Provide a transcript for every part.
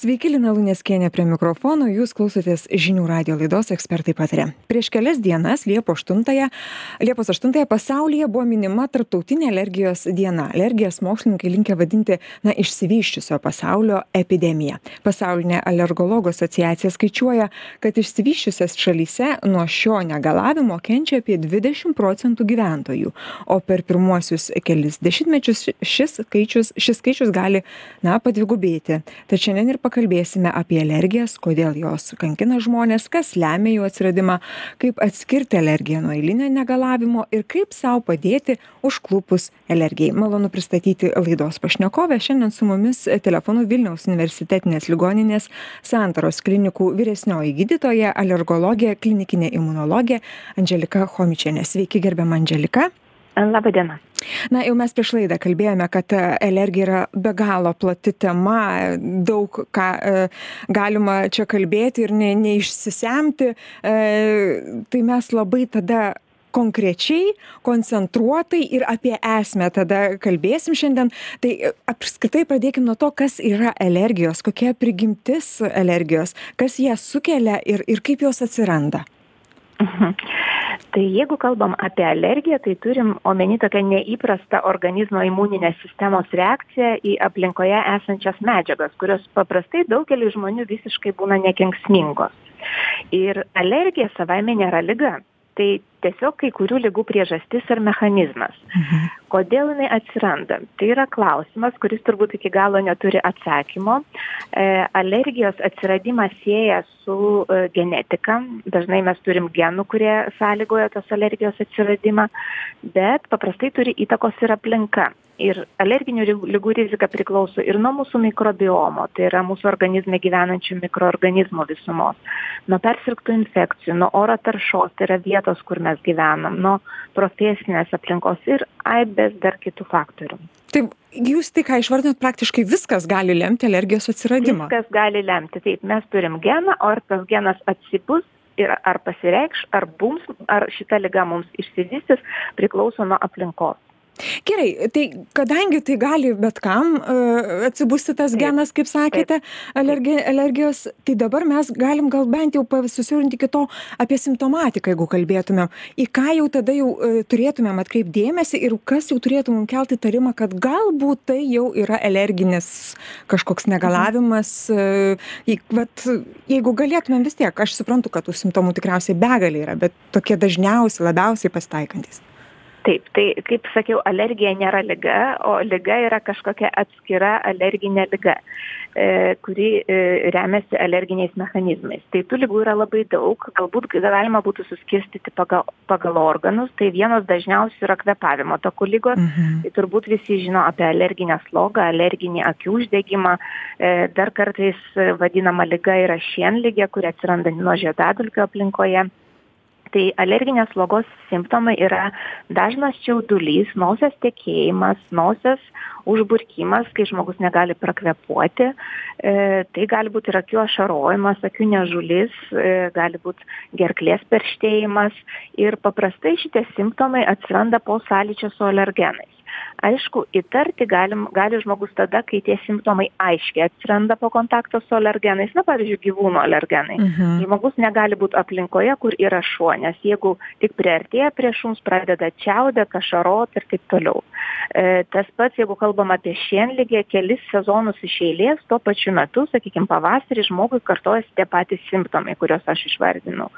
sveiki lina luneckienė prie mikrofono. Jūs klausotės žinių radijo laidos ekspertai pataria. Prieš kelias dienas liepos aštuntąją liepos aštuntąją pasaulyje buvo minima tarptautinė alergijos diena. Alergijas mokslininkai linkę vadinti na išsivysčiusio pasaulio epidemija. Pasaulinė alergologų asociacija skaičiuoja kad išsivysčiusiose šalyse nuo šio negalavimo kenčia apie dvidešim procentų gyventojų o per pirmuosius kelis dešimtmečius šis skaičius šis skaičius gali na padvigubėti. Tad šiandien ir pakalbėsime apie alergijas kodėl jos kankina žmones kas lemia jų atsiradimą kaip atskirti alergiją nuo eilinio negalavimo ir kaip sau padėti užklupus alergijai. Malonu pristatyti laidos pašnekovę. Šiandien su mumis telefonu vilniaus universitetinės ligoninės santaros klinikų vyresnioji gydytoja alergologė klinikinė imunologė andželika chomičienė. Sveiki gerbiama andželika Labą dieną. Na, jau mes prieš laidą kalbėjome, kad e, alergija yra be galo plati tema, daug ką e, galima čia kalbėti ir ne, neišsisemti. E, tai mes labai tada konkrečiai, koncentruotai ir apie esmę tada kalbėsim šiandien. Tai e, apskritai pradėkim nuo to, kas yra alergijos, kokia prigimtis alergijos, kas ją sukelia ir, ir kaip jos atsiranda. Mhm. Tai jeigu kalbam apie alergiją, tai turim omeny tokią neįprastą organizmo imuninės sistemos reakciją į aplinkoje esančias medžiagas, kurios paprastai daugelį žmonių visiškai būna nekenksmingos. Ir alergija savaime nėra lyga. Tai tiesiog kai kurių lygų priežastis ir mechanizmas. Mhm. Kodėl jinai atsiranda? Tai yra klausimas, kuris turbūt iki galo neturi atsakymo. E, alergijos atsiradimas sieja su e, genetika. Dažnai mes turim genų, kurie sąlygoja tos alergijos atsiradimą, bet paprastai turi įtakos ir aplinka. Ir alerginių lygų rizika priklauso ir nuo mūsų mikrobiomo, tai yra mūsų organizme gyvenančių mikroorganizmų visumos, nuo persirgtų infekcijų, nuo oro taršos, tai yra vietos, kur mes mes gyvenam, nuo profesinės aplinkos ir aibės dar kitų faktorių. Taip, jūs tik ką išvardinot, praktiškai viskas gali lemti alergijos atsiradimą. Viskas gali lemti, taip, mes turim geną, o ar tas genas atsibus ir ar pasireikš, ar, bums, ar šita lyga mums išsivystys, priklauso nuo aplinkos gerai tai kadangi tai gali bet kam e, atsibusti tas genas kaip sakėte alergi alergijos tai dabar mes galim gal bent jau susisiaurinti iki to apie simptomatiką jeigu kalbėtumėm. Į ką jau tada jau e, turėtumėm atkreipt dėmesį ir kas jau turėtų mum kelt įtarimą kad galbūt tai jau yra alerginis kažkoks negalavimas e, į vat jeigu galėtumėm vis tiek aš suprantu kad tų simptomų tikriausiai begalė yra bet tokie dažniausi labiausiai pasitaikantys taip tai kaip sakiau alergija nėra liga o liga yra kažkokia atskira alerginė liga e, kuri e, remiasi alerginiais mechanizmais. Tai tų ligų yra labai daug galbūt galima būtų suskirstyti pagal pagal organus tai vienos dažniausių yra kvėpavimo takų ligos mhm. tai turbūt visi žino apie alerginę slogą alerginį akių uždegimą e, dar kartais vadinama liga yra šienligė kuri atsiranda nuo žiedadulkių aplinkoje tai alerginės slogos simptomai yra dažnas čiaudulys nosies tekėjimas nosies užburkimas kai žmogus negali prakvėpuoti. E, tai gali būt ir akių ašarojimas akių niežulys e, gali būt gerklės perštėjimas. Ir paprastai šitie simptomai atsiranda po sąlyčio su alergenais aišku įtarti galim gali žmogus tada kai tie simptomai aiškiai atsiranda po kontakto su alergenais na pavyzdžiui gyvūnų alergenai. Mhm. žmogus negali būt aplinkoje kur yra šuo nes jeigu tik priartėja prie šuns pradeda čiaudėt ašarot ir taip toliau. E, tas pats jeigu kalbam apie šienligę kelis sezonus iš eilės tuo pačiu metu sakykim pavasarį žmogui kartojasi tie patys simptomai kuriuos aš išvardinau.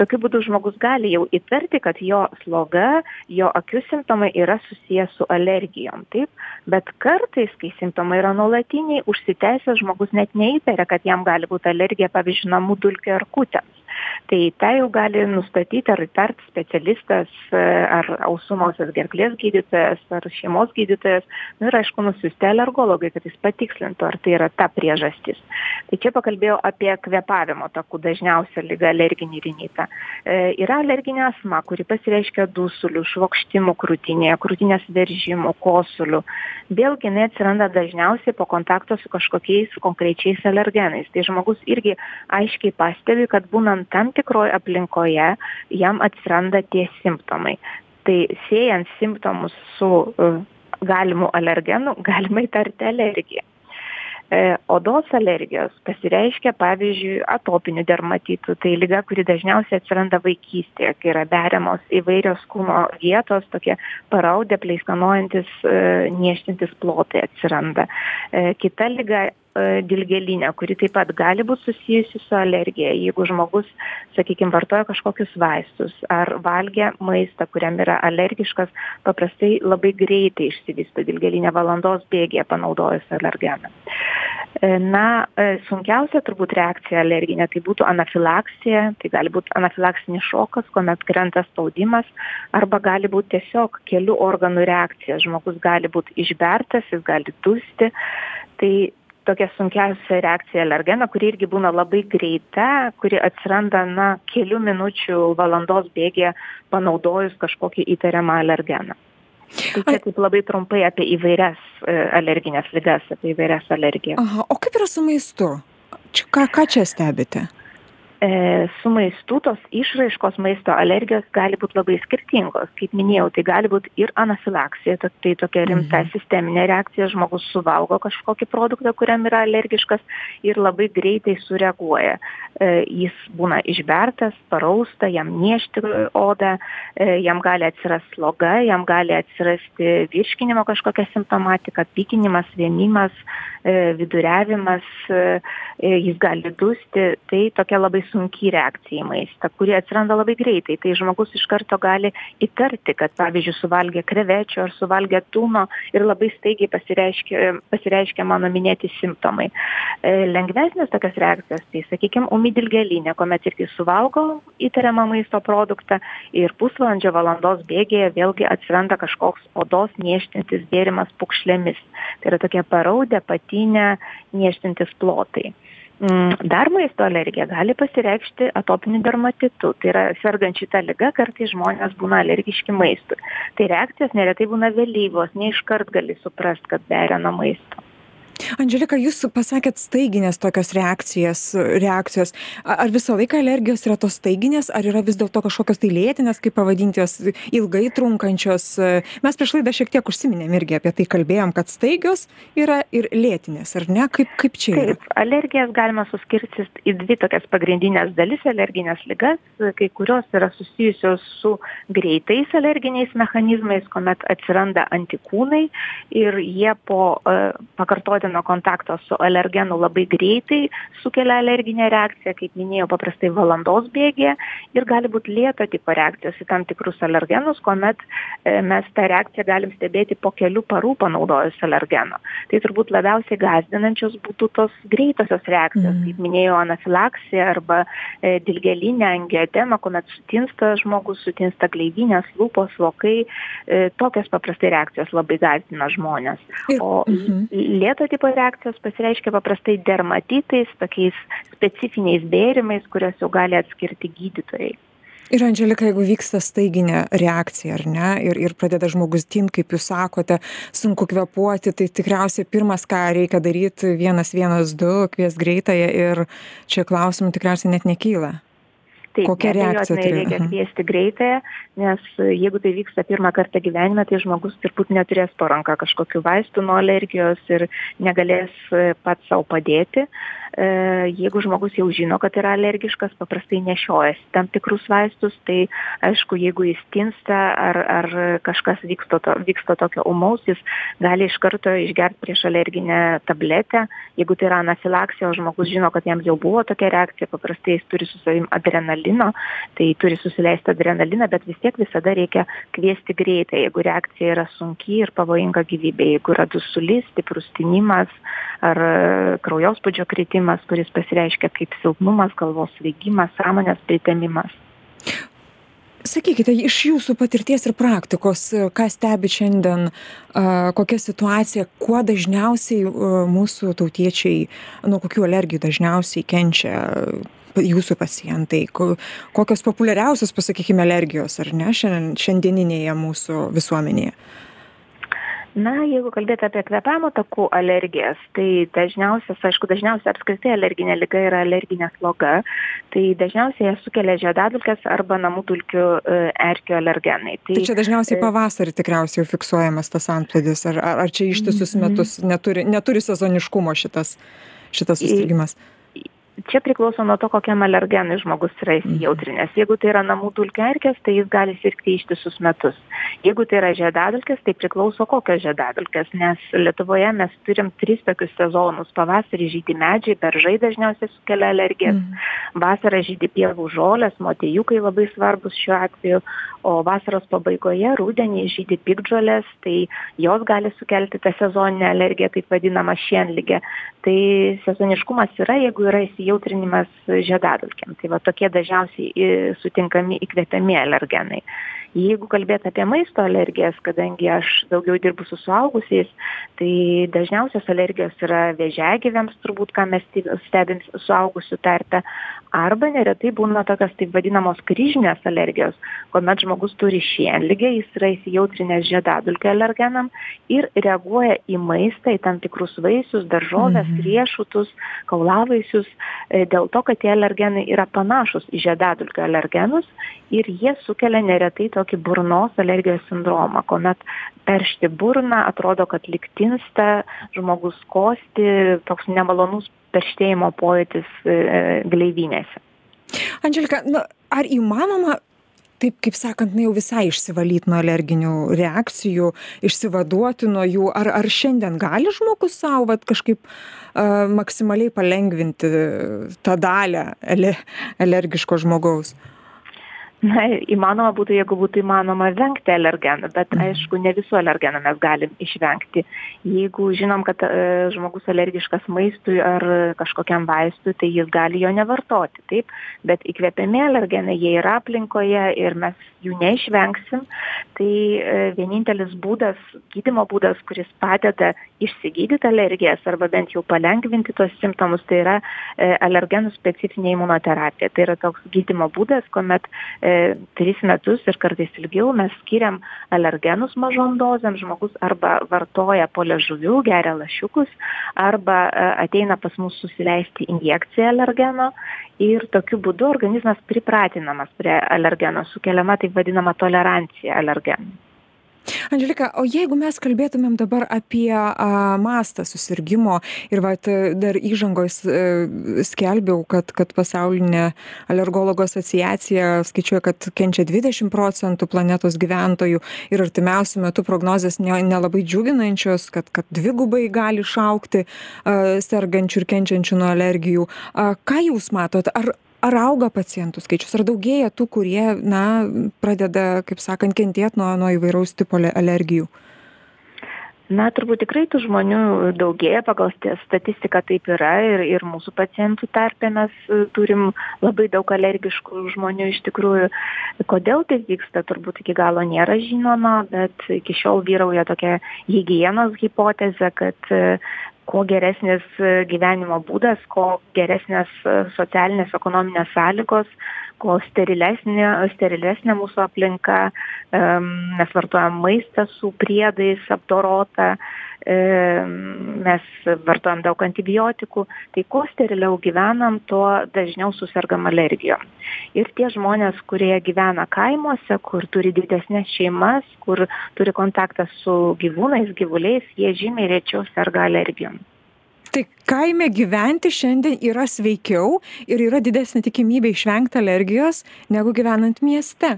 Tokiu būdu žmogus gali jau įtarti kad jo sloga jo akių simptomai yra susiję su alergija alergijom taip? Bet kartais kai simptomai yra nuolatiniai užsitęsę žmogus net neįtaria kad jam gali būt alergija pavyzdžiui namų dulkių erkutėms tai tą jau gali nustatyti ar įtart specialistas ar ausų nosies gerklės gydytojas ar šeimos gydytojas. Nu ir aišku nusiųsti alergologui kad jis patikslintų ar tai yra ta priežastis. Tai čia pakalbėjau apie kvėpavimo takų dažniausią ligą alerginį rinitą e, yra alerginė astma kuri pasireiškia dusuliu švokštimu krūtinėje krūtinės veržimu kosuliu vėlgi jinai atsiranda dažniausiai po kontakto su kažkokiais konkrečiais alergenais. Tai žmogus irgi aiškiai pastebi kad būnant tam tikroj aplinkoje jam atsiranda tie simptomai. Tai siejant simptomus su uh, galimu alergenu galima įtarti alergiją. Odos alergijos pasireiškia pavyzdžiui atopiniu dermatitu. Tai liga kuri dažniausiai atsiranda vaikystėje kai yra beriamos įvairios kūno vietos tokie paraudę pleiskanojantis niežtintys plotai atsiranda. Kita liga dilgėlinė kuri taip pat gali būt susijusi su alergija jeigu žmogus sakykim vartoja kažkokius vaistus ar valgė maistą kuriam yra alergiškas paprastai labai greitai išsivysto dilgėlinė valandos bėgyje panaudojus alergeną. Na sunkiausia turbūt reakcija alerginė tai būtų anafilaksija tai gali būt anafilaksinis šokas kuomet krenta spaudimas arba gali būt tiesiog kelių organų reakcija. Žmogus gali būt išbertas jis gali dusti. Tai tokia sunkiausia reakcija alergeną kuri irgi būna labai greita kuri atsiranda na kelių minučių valandos bėgyje panaudojus kažkokį įtariamą alergeną. Tai čia taip labai trumpai apie įvairias alergines ligas apie įvairias alergijas. Aha o kaip yra su maistu? Ką ką čia stebite su maistu tos išraiškos maisto alergijos gali būt labai skirtingos. Kaip minėjau tai gali būt ir anafilaksija tai tokia rimta sisteminė reakcija. Žmogus suvalgo kažkokį produktą kuriam yra alergiškas ir labai greitai sureaguoja. Jis būna išbertas parausta jam niežti odą jam gali atsirast sloga jam gali atsirasti virškinimo kažkokia simptomatika pykinimas vėmimas viduriavimas jis gali dusti. Tai tokia labai sunki reakcija į maistą kuri atsiranda labai greitai. Tai žmogus iš karto gali įtarti kad pavyzdžiui suvalgė krevečių ar suvalgė tuno ir labai staigiai pasireiškia pasireiškia mano minėti simptomai. Lengvesnės tokios reakcijos tai sakykim ūmi dilgėlinė kuomet irgi suvalgo įtariamą maisto produktą ir pusvalandžio valandos bėgyje vėlgi atsiranda kažkoks odos niežtintis bėrimas pūkšlėmis tai yra tokie paraudę patinę niežtintys plotai dar maisto alergija gali pasireikšti atopiniu dermatitu. Tai yra sergant šita liga kartais žmonės būna alergiški maistui. Tai reakcijos neretai būna vėlyvos ne iškart gali suprast kad beria nuo maisto andželika jūs pasakėt staiginės tokios reakcijas reakcijos. Ar visą laiką alergijos yra tos staiginės ar yra vis dėlto kažkokios tai lėtinės kaip pavadinti jos ilgai trunkančios? Mes prieš laidą šiek tiek užsiminėm irgi apie tai kalbėjom kad staigios yra ir lėtinės ar ne? Kaip kaip čia yra? Taip alergijas galima suskirstyt į dvi tokias pagrindines dalis alergines ligas kai kurios yra susijusios su greitais alerginiais mechanizmais kuomet atsiranda antikūnai ir jie po pakartotino kontakto su alergenu labai greitai sukelia alerginę reakciją kaip minėjau paprastai valandos bėgyje ir gali būt lėto tipo reakcijos į tam tikrus alergenus kuomet mes tą reakciją galim stebėti po kelių parų panaudojus alergeno. Tai turbūt labiausiai gąsdinančios būtų tos greitosios reakcijos kaip minėjau anafilaksija arba dilgėlinė angiodema kuomet sutinsta žmogus sutinsta gleivinės lūpos vokai tokios paprastai reakcijos labai gąsdina žmones o lėto tipo reakcijos pasireiškia paprastai dermatitais tokiais specifiniais bėrimais kuriuos jau gali atskirti gydytojai. Ir andželika jeigu vyksta staiginė reakcija ar ne ir ir pradeda žmogus tint kaip jūs sakote sunku kvėpuoti tai tikriausiai pirmas ką reikia daryt vienas vienas du kviest greitąją ir čia klausimų tikriausiai net nekyla taip kokia reakcija neabejotinai reikia kviesti greitąją nes jeigu tai vyksta pirmą kartą gyvenime tai žmogus turbūt neturės po ranka kažkokių vaistų nuo alergijos ir negalės pats sau padėti. Jeigu žmogus jau žino kad yra alergiškas paprastai nešiojasi tam tikrus vaistus tai aišku jeigu jis tinsta ar ar kažkas vyksta to vyksta tokio ūmaus jis gali iš karto išgert priešalerginę tabletę. Jeigu tai yra anafilaksija o žmogus žino kad jam jau buvo tokia reakcija paprastai jis turi su savim adrenalino tai turi susileist adrenaliną bet vis tiek visada reikia kviesti greitąją jeigu reakcija yra sunki ir pavojinga gyvybei jeigu yra dusulys stiprus tinimas ar kraujospūdžio kritimas kuris pasireiškia kaip silpnumas galvos svaigimas sąmonės pritemimas. Sakykite iš jūsų patirties ir praktikos ką stebit šiandien a kokia situacija kuo dažniausiai mūsų tautiečiai nuo kokių alergijų dažniausiai kenčia jūsų pacientai? Ko kokios populiariausios pasakykime alergijos ar ne šiandien šiandieninėje mūsų visuomenėje? Na jeigu kalbėt apie kvėpavimo takų alergijas tai dažniausias aišku dažniausia apskritai alerginė liga yra alerginė sloga. Tai dažniausiai ją sukelia žiedadulkės arba namų dulkių e, erkių alergenai. Tai čia dažniausiai e, pavasarį tikriausiai fiksuojamas tas antplūdis. Ar ar ar čia ištisus mhm. metus neturi neturi sezoniškumo šitas šitas susirgimas čia priklauso nuo to kokiam alergenui žmogus yra mhm. įsijautrinęs. Jeigu tai yra namų dulkių erkės tai jis gali sirgti ištisus metus. Jeigu tai yra žiedadulkės tai priklauso kokios žiedadulkės nes lietuvoje mes turim tris tokius sezonus. Pavasarį žydi medžiai beržai dažniausiai sukelia alergijas. Mhm. vasarą žydi pievų žolės motiejukai labai svarbūs šiuo atveju. O vasaros pabaigoje rudenį žydi piktžolės tai jos gali sukelti tą sezoninę alergiją taip vadinamą šienligę. Tai sezoniškumas yra jeigu yra įsijautrinimas žiedadulkėm. Tai va tokie dažniausiai sutinkami įkvepiami alergenai jeigu kalbėt apie maisto alergijas kadangi aš daugiau dirbu su suaugusiais tai dažniausios alergijos yra vėžiagyviams turbūt ką mes stebim suaugusių tarpe arba neretai būna tokios taip vadinamos kryžminės alergijos kuomet žmogus turi šienligę jis yra įsijautrinęs žiedadulkių alergenam ir reaguoja į maistą į tam tikrus vaisius daržoves mhm. riešutus kaulavaisius e, dėl to kad tie alergenai yra panašūs į žiedadulkių alergenus ir jie sukelia neretai tokį burnos alergijos sindromą kuomet peršti burną atrodo kad lyg tinsta žmogus kosti toks nemalonus perštėjimo pojūtis e, gleivinėse. Andželika na ar įmanoma taip kaip sakant na jau visai išsivalyt nuo alerginių reakcijų išsivaduoti nuo jų? Ar ar šiandien gali žmogus sau vat kažkaip a maksimaliai palengvinti tą dalią ale alergiško žmogaus na įmanoma būtų jeigu būtų įmanoma vengti alergenų bet mhm. aišku ne visų alergenų mes galim išvengti. Jeigu žinom kad e, žmogus alergiškas maistui ar kažkokiam vaistui tai jis gali jo nevartoti taip? Bet įkvepiami alergenai jie yra aplinkoje ir mes jų neišvengsim. Tai e, vienintelis būdas gydymo būdas kuris padeda išsigydyt alergijas arba bent jau palengvinti tuos simptomus tai yra e, alergenų specifinė imunoterapija. Tai yra toks gydymo būdas kuomet tris metus ir kartais ilgiau mes skiriam alergenus mažom dozėm. Žmogus arba vartoja po liežuviu geria lašiukus arba e, ateina pas mus susileisti injekciją alergeno ir tokiu būdu organizmas pripratinamas prie alergeno sukeliama taip vadinama tolerancija alergenui andželika o jeigu mes kalbėtumėm dabar apie a mastą susirgimo ir vat dar įžangoj s e, skelbiau kad kad pasaulinė alergologų asociacija skaičiuoja kad kenčia dvidešim procentų planetos gyventojų ir artimiausiu metu prognozės ne nelabai džiuginančios kad kad dvigubai gali išaugti a sergančių ir kenčiančių nuo alergijų. A ką jūs matot? Ar ar auga pacientų skaičius ar daugėja tų kurie na pradeda kaip sakant kentėt nuo nuo įvairaus tipo alergijų? Na turbūt tikrai tų žmonių daugėja pagal statistiką taip yra ir ir mūsų pacientų tarpe mes e, turim labai daug alergiškų žmonių iš tikrųjų. Kodėl taip vyksta turbūt iki galo nėra žinoma bet iki šiol vyrauja tokia higienos hipotezė kad e, kuo geresnis e, gyvenimo būdas kuo geresnės e, socialinės ekonominės sąlygos kuo sterilesnė sterilesnė mūsų aplinka mes vartojam maistą su priedais apdorotą mes vartojam daug antibiotikų tai kuo steriliau gyvenam tuo dažniau susergam alergijom ir tie žmonės kurie gyvena kaimuose kur turi didesnes šeimas kur turi kontaktą su gyvūnais gyvuliais jie žymiai rečiau serga alergijom. Tai kaime gyventi šiandien yra sveikiau ir yra didesnė tikimybė išvengt alergijos negu gyvenant mieste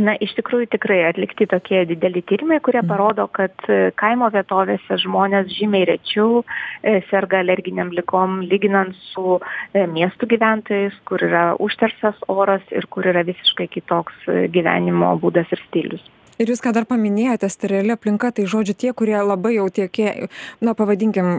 na iš tikrųjų tikrai atlikti tokie dideli tyrimai kurie mhm. parodo kad e, kaimo vietovėse žmonės žymiai rečiau e, serga alerginėm ligom lyginant su e, miestų gyventojais kur yra užterštas oras ir kur yra visiškai kitoks gyvenimo būdas ir stilius ir jūs ką dar paminėjote sterili aplinka tai žodžiu tie kurie labai jau tiekie na pavadinkim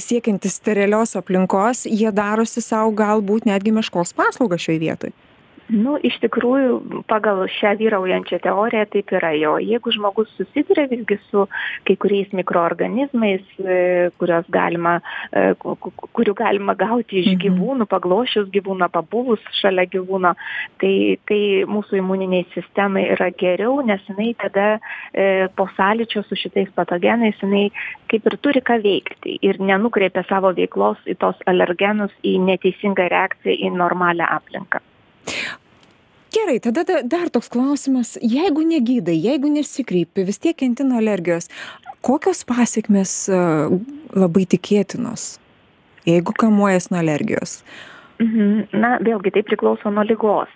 siekiantys sterilios aplinkos jie darosi sau galbūt netgi meškos paslaugą šioj vietoj nu iš tikrųjų pagal šią vyraujančią teoriją taip yra jo jeigu žmogus susiduria visgi su kai kuriais mikroorganizmais e, kuriuos galima e, kurių galima gauti iš mhm. gyvūnų paglosčius gyvūną pabuvus šalia gyvūno tai tai mūsų imuninei sistemai yra geriau nes jinai tada e, po sąlyčio su šitais patogenais jinai kaip ir turi ką veikti ir nenukreipia savo veiklos į tos alergenus į neteisingą reakciją į normalią aplinką gerai tada da dar toks klausimas. Jeigu negydai jeigu nesikreipi vis tiek kenti nuo alergijos kokios pasekmės labai tikėtinos jeigu kamuojas nuo alergijos? Mhm. Na vėlgi tai priklauso nuo ligos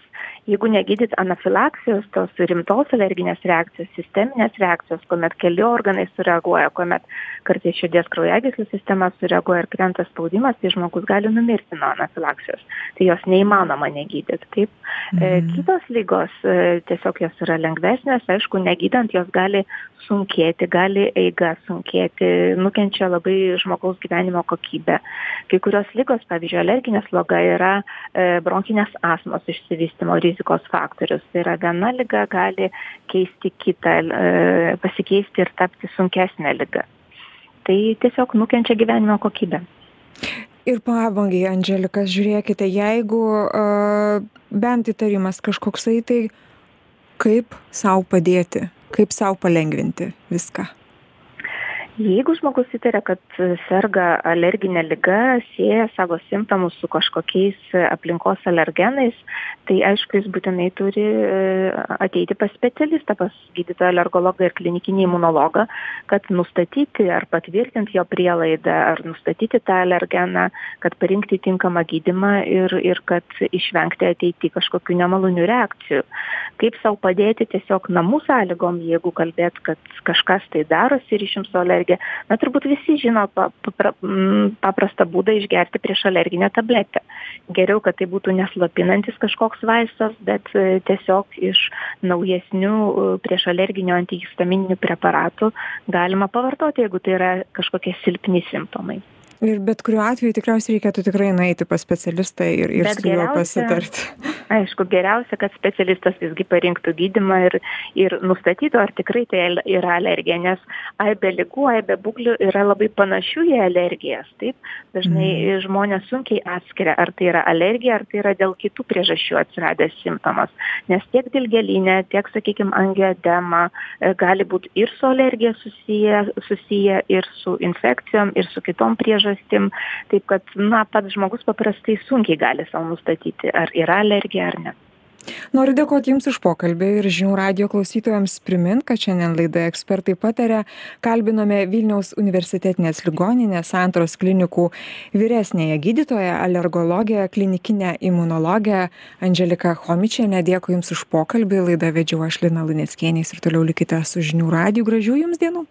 jeigu negydyt anafilaksijos tos rimtos alerginės reakcijos sisteminės reakcijos kuomet keli organai sureaguoja kuomet kartais širdies kraujagyslių sistema sureaguoja ir krenta spaudimas tai žmogus gali numirti nuo anafilaksijos. Tai jos neįmanoma negydyt taip e, mhm. kitos ligos e, tiesiog jos yra lengvesnės aišku negydant jos gali sunkėti gali eiga sunkėti nukenčia labai žmogaus gyvenimo kokybė. Kai kurios ligos pavyzdžiui alerginė sloga yra e, bronchinės astmos išsivystymo rizikos faktorius. Tai yra viena liga gali keisti kitą e, pasikeisti ir tapti sunkesne liga. Tai tiesiog nukenčia gyvenimo kokybė. Ir pabaigai andželika žiūrėkite jeigu uh, bent įtarimas kažkoksai tai kaip sau padėti kaip sau palengvinti viską jeigu žmogus įtaria kad serga alergine liga sieja savo simptomus su kažkokiais aplinkos alergenais tai aišku jis būtinai turi e, ateiti pas specialistą pas gydytoją alergologą ir klinikinį imunologą kad nustatyti ar patvirtint jo prielaidą ar nustatyti tą alergeną kad parinkti tinkamą gydymą ir ir kad išvengti ateity kažkokių nemalonių reakcijų. Kaip sau padėti tiesiog namų sąlygom jeigu kalbėt kad kažkas tai darosi ryšium su alergija alergija na turbūt visi žino pa papra paprastą būdą išgerti prieš alerginę tabletę. Geriau kad tai būtų neslopinantis kažkoks vaistas bet e, tiesiog iš naujesnių e, priešalerginių antihistamininių preparatų galima pavartoti jeigu tai yra kažkokie silpni simptomai. Ir bet kuriuo atveju tikriausiai reikėtų tikrai nueiti pas specialistą ir ir su juo pasitarti aišku geriausia kad specialistas visgi parinktų gydymą ir ir nustatytų ar tikrai tai yra alergija nes aibė ligų aibė būklių yra labai panašių į alergijas taip? Dažnai mhm. žmonės sunkiai atskiria ar tai yra alergija ar tai yra dėl kitų priežasčių atsiradęs simptomas. Nes tiek dilgėlinė tiek sakykim angioedema e, gali būt ir su alergija susiję susiję ir su infekcijom ir su kitom priežastim priežastim. Taip kad na pats žmogus paprastai sunkiai gali sau nustatyti ar yra alergija ar ne? Noriu dėkoti jums už pokalbį ir žinių radijo klausytojams primint kad šiandien laidoje ekspertai pataria kalbinome vilniaus universitetinės ligoninės santaros klinikų vyresniąją gydytoją alergologę klinikinę imunologę andželiką chomičienę. Dėkui jums už pokalbį. Laidą vedžiau aš lina luneckienė. Jūs ir toliau likite su žinių radiju gražių jums dienų